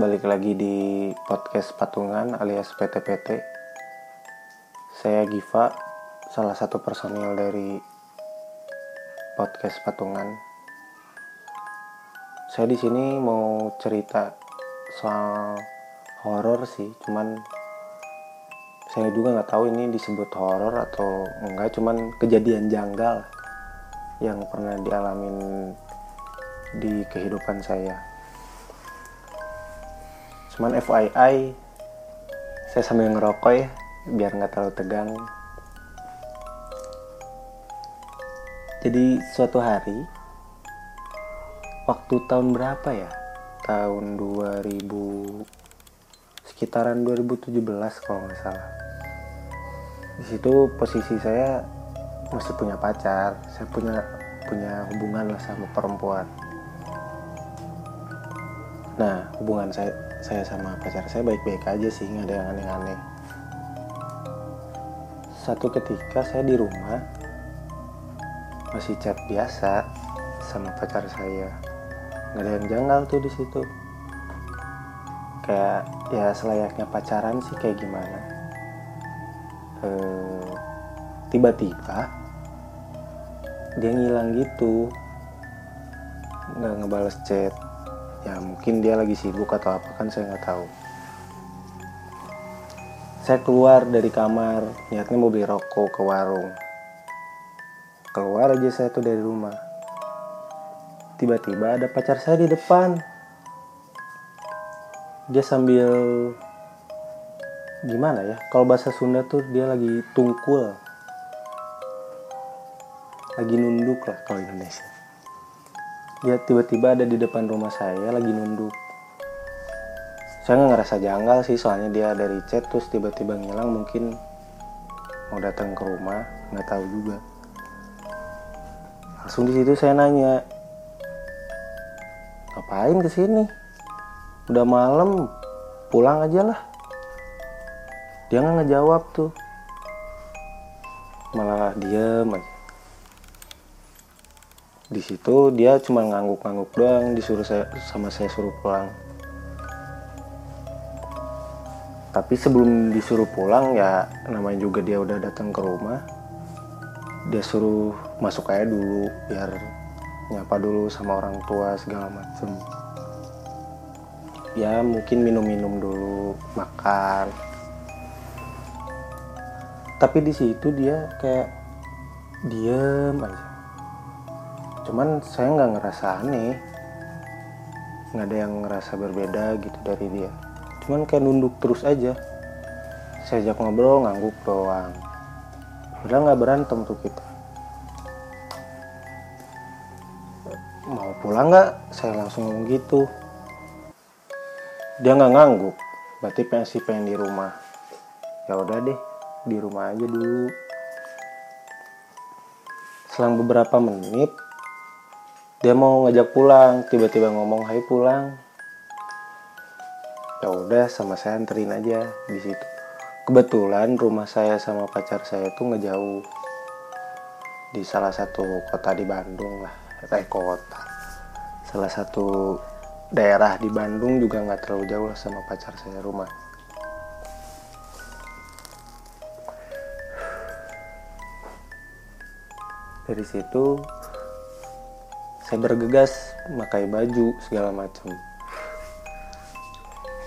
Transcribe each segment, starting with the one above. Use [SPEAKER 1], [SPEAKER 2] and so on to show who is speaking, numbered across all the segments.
[SPEAKER 1] Balik lagi di podcast Patungan alias PTPT Saya Giva Salah satu personil dari podcast Patungan Saya di sini mau cerita soal horor sih Cuman saya juga nggak tahu ini disebut horor atau enggak Cuman kejadian janggal yang pernah dialamin di kehidupan saya. Cuman FYI, saya sambil ngerokok ya, biar nggak terlalu tegang. Jadi suatu hari, waktu tahun berapa ya? Tahun 2000, sekitaran 2017 kalau nggak salah. Di situ posisi saya masih punya pacar, saya punya punya hubungan lah sama perempuan. Nah, hubungan saya saya sama pacar saya baik-baik aja sih, nggak ada yang aneh-aneh. Satu ketika saya di rumah masih chat biasa sama pacar saya, nggak ada yang janggal tuh di situ. Kayak ya selayaknya pacaran sih kayak gimana. Eh, tiba-tiba dia ngilang gitu, nggak ngebales chat ya mungkin dia lagi sibuk atau apa kan saya nggak tahu. Saya keluar dari kamar niatnya mau beli rokok ke warung. Keluar aja saya tuh dari rumah. Tiba-tiba ada pacar saya di depan. Dia sambil gimana ya kalau bahasa Sunda tuh dia lagi tungkul. Lagi nunduk lah kalau Indonesia dia tiba-tiba ada di depan rumah saya lagi nunduk. Saya nggak ngerasa janggal sih soalnya dia dari chat terus tiba-tiba ngilang mungkin mau datang ke rumah nggak tahu juga. Langsung di situ saya nanya ngapain ke sini udah malam pulang aja lah. Dia nggak ngejawab tuh. Malah diem aja di situ dia cuma ngangguk-ngangguk doang disuruh saya sama saya suruh pulang. Tapi sebelum disuruh pulang ya namanya juga dia udah datang ke rumah dia suruh masuk aja dulu biar nyapa dulu sama orang tua segala macem. Ya mungkin minum-minum dulu makan. Tapi di situ dia kayak diem aja cuman saya nggak ngerasa aneh. Nggak ada yang ngerasa berbeda gitu dari dia. Cuman kayak nunduk terus aja. Saya ajak ngobrol ngangguk doang. Udah nggak berantem tuh kita. Mau pulang nggak? Saya langsung ngomong gitu. Dia nggak ngangguk. Berarti pengen pengen di rumah. Ya udah deh di rumah aja dulu. Selang beberapa menit dia mau ngajak pulang tiba-tiba ngomong hai pulang. Ya udah sama saya anterin aja di situ. Kebetulan rumah saya sama pacar saya tuh ngejauh di salah satu kota di Bandung lah eh kota. Salah satu daerah di Bandung juga nggak terlalu jauh lah sama pacar saya rumah. Dari situ saya bergegas memakai baju segala macam.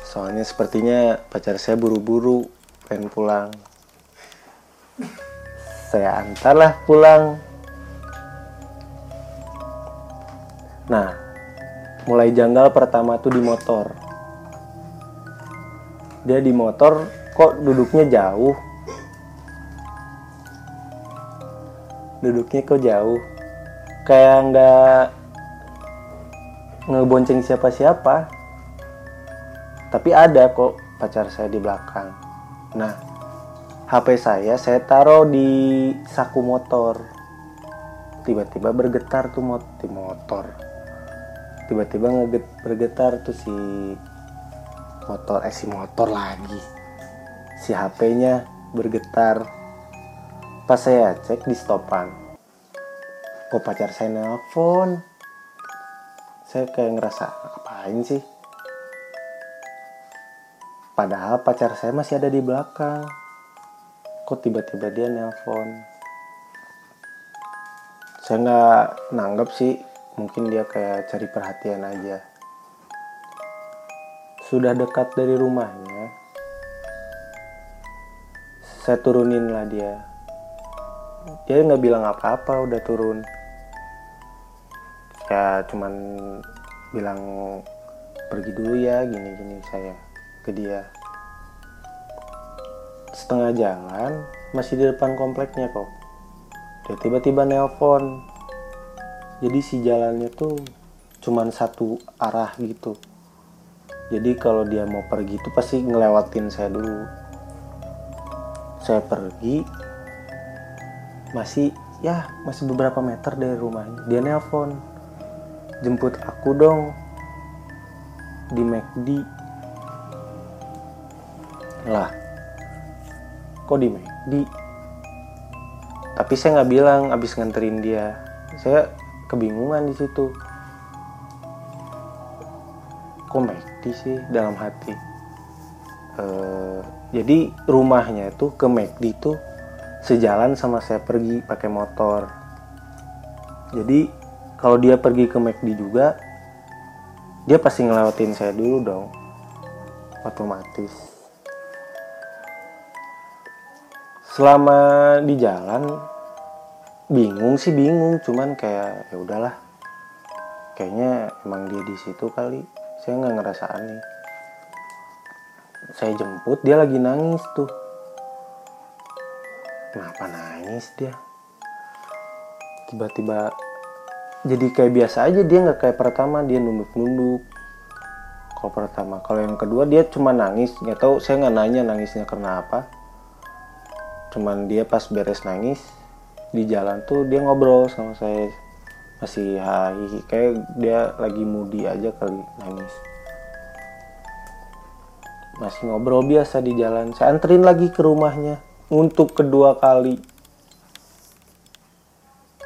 [SPEAKER 1] Soalnya sepertinya pacar saya buru-buru pengen pulang. Saya antarlah pulang. Nah mulai janggal pertama tuh di motor. Dia di motor kok duduknya jauh? Duduknya kok jauh kayak nggak ngebonceng siapa-siapa. Tapi ada kok pacar saya di belakang. Nah HP saya saya taruh di saku motor. Tiba-tiba bergetar tuh mot motor. Tiba-tiba ngeget bergetar tuh si motor eh si motor lagi. Si HP-nya bergetar. Pas saya cek di stopan kok pacar saya nelpon saya kayak ngerasa ngapain sih? Padahal pacar saya masih ada di belakang. Kok tiba-tiba dia nelpon saya nggak nanggap sih mungkin dia kayak cari perhatian aja. Sudah dekat dari rumahnya saya turunin lah dia. Dia nggak bilang apa-apa udah turun ya cuman bilang pergi dulu ya gini-gini saya ke dia. Setengah jalan masih di depan kompleknya kok. Dia tiba-tiba nelpon. Jadi si jalannya tuh cuman satu arah gitu. Jadi kalau dia mau pergi tuh pasti ngelewatin saya dulu. Saya pergi masih ya masih beberapa meter dari rumahnya. Dia nelpon jemput aku dong di McD lah kok di McD tapi saya nggak bilang abis nganterin dia. Saya kebingungan di situ. Kok McD sih? Dalam hati. Eh, jadi rumahnya itu ke McD itu sejalan sama saya pergi pakai motor. Jadi kalau dia pergi ke McD juga dia pasti ngelewatin saya dulu dong. Otomatis. Selama di jalan bingung sih bingung. Cuman kayak ya udahlah. Kayaknya emang dia di situ kali. Saya nggak ngerasa aneh. Saya jemput dia lagi nangis tuh. Kenapa nangis dia? Tiba-tiba jadi kayak biasa aja dia nggak kayak pertama dia nunduk-nunduk. Kalau pertama kalau yang kedua dia cuma nangis nggak tahu saya nggak nanya nangisnya karena apa. Cuman dia pas beres nangis di jalan tuh dia ngobrol sama saya masih hai kayak dia lagi moody aja kali nangis. Masih ngobrol biasa di jalan saya anterin lagi ke rumahnya untuk kedua kali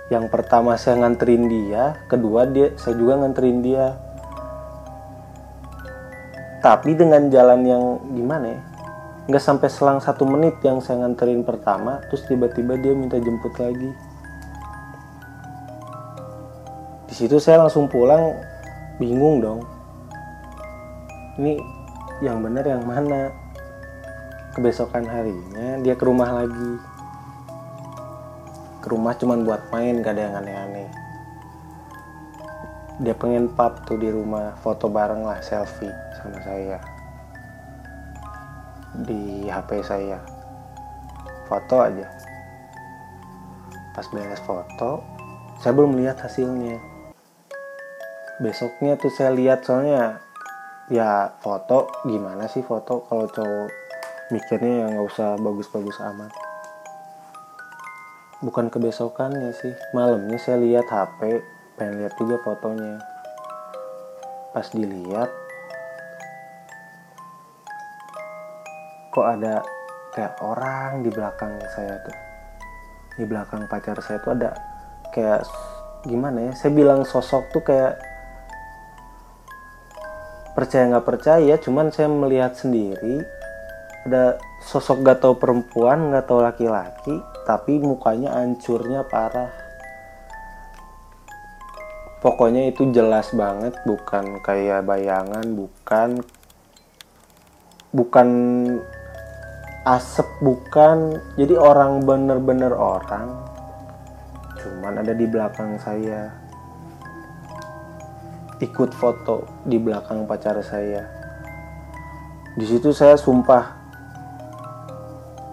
[SPEAKER 1] yang pertama saya nganterin dia kedua dia saya juga nganterin dia. Tapi dengan jalan yang gimana ya? Nggak sampai selang satu menit yang saya nganterin pertama terus tiba-tiba dia minta jemput lagi. Di situ saya langsung pulang bingung dong. Ini yang benar yang mana? Kebesokan harinya dia ke rumah lagi ke rumah cuman buat main gak ada yang aneh-aneh. Dia pengen pap tuh di rumah foto bareng lah selfie sama saya. Di HP saya. Foto aja. Pas beres foto saya belum lihat hasilnya. Besoknya tuh saya lihat soalnya ya foto gimana sih foto? Kalau cowok mikirnya yang nggak usah bagus-bagus amat bukan kebesokannya sih. Malamnya saya lihat HP pengen lihat juga fotonya. Pas dilihat kok ada kayak orang di belakang saya tuh. Di belakang pacar saya tuh ada kayak gimana ya saya bilang sosok tuh kayak percaya nggak percaya cuman saya melihat sendiri ada sosok gak tau perempuan gak tau laki-laki tapi mukanya hancurnya parah. Pokoknya itu jelas banget bukan kayak bayangan bukan bukan asap bukan. Jadi orang bener-bener orang cuman ada di belakang saya. Ikut foto di belakang pacar saya. Di situ saya sumpah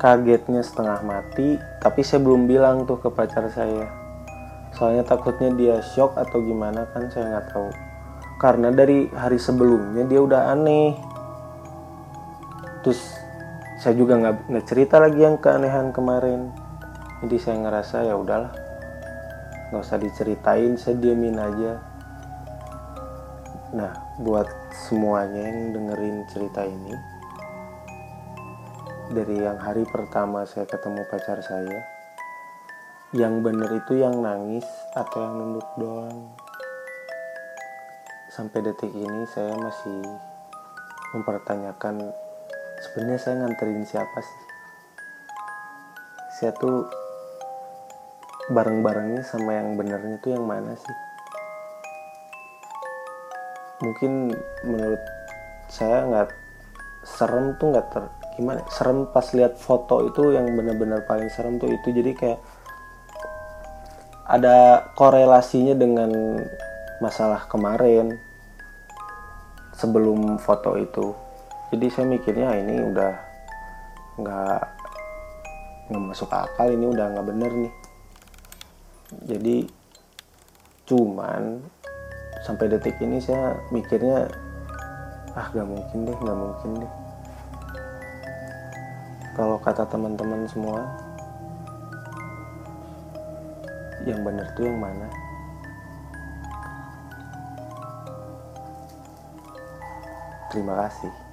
[SPEAKER 1] kagetnya setengah mati tapi saya belum bilang tuh ke pacar saya. Soalnya takutnya dia shock atau gimana kan saya nggak tahu. Karena dari hari sebelumnya dia udah aneh. Terus saya juga nggak cerita lagi yang keanehan kemarin. Jadi saya ngerasa ya udahlah nggak usah diceritain saya diemin aja. Nah buat semuanya yang dengerin cerita ini dari yang hari pertama saya ketemu pacar saya yang bener itu yang nangis atau yang nunduk doang. Sampai detik ini saya masih mempertanyakan sebenarnya saya nganterin siapa sih? Saya tuh bareng-barengnya sama yang benernya itu yang mana sih? Mungkin menurut saya nggak serem tuh nggak ter gimana serem pas lihat foto itu yang benar-benar paling serem tuh itu. Jadi kayak ada korelasinya dengan masalah kemarin sebelum foto itu. Jadi saya mikirnya ah, ini udah nggak nggak masuk akal ini udah nggak bener nih. Jadi cuman sampai detik ini saya mikirnya ah nggak mungkin deh nggak mungkin deh kalau kata teman-teman semua yang bener tuh yang mana? Terima kasih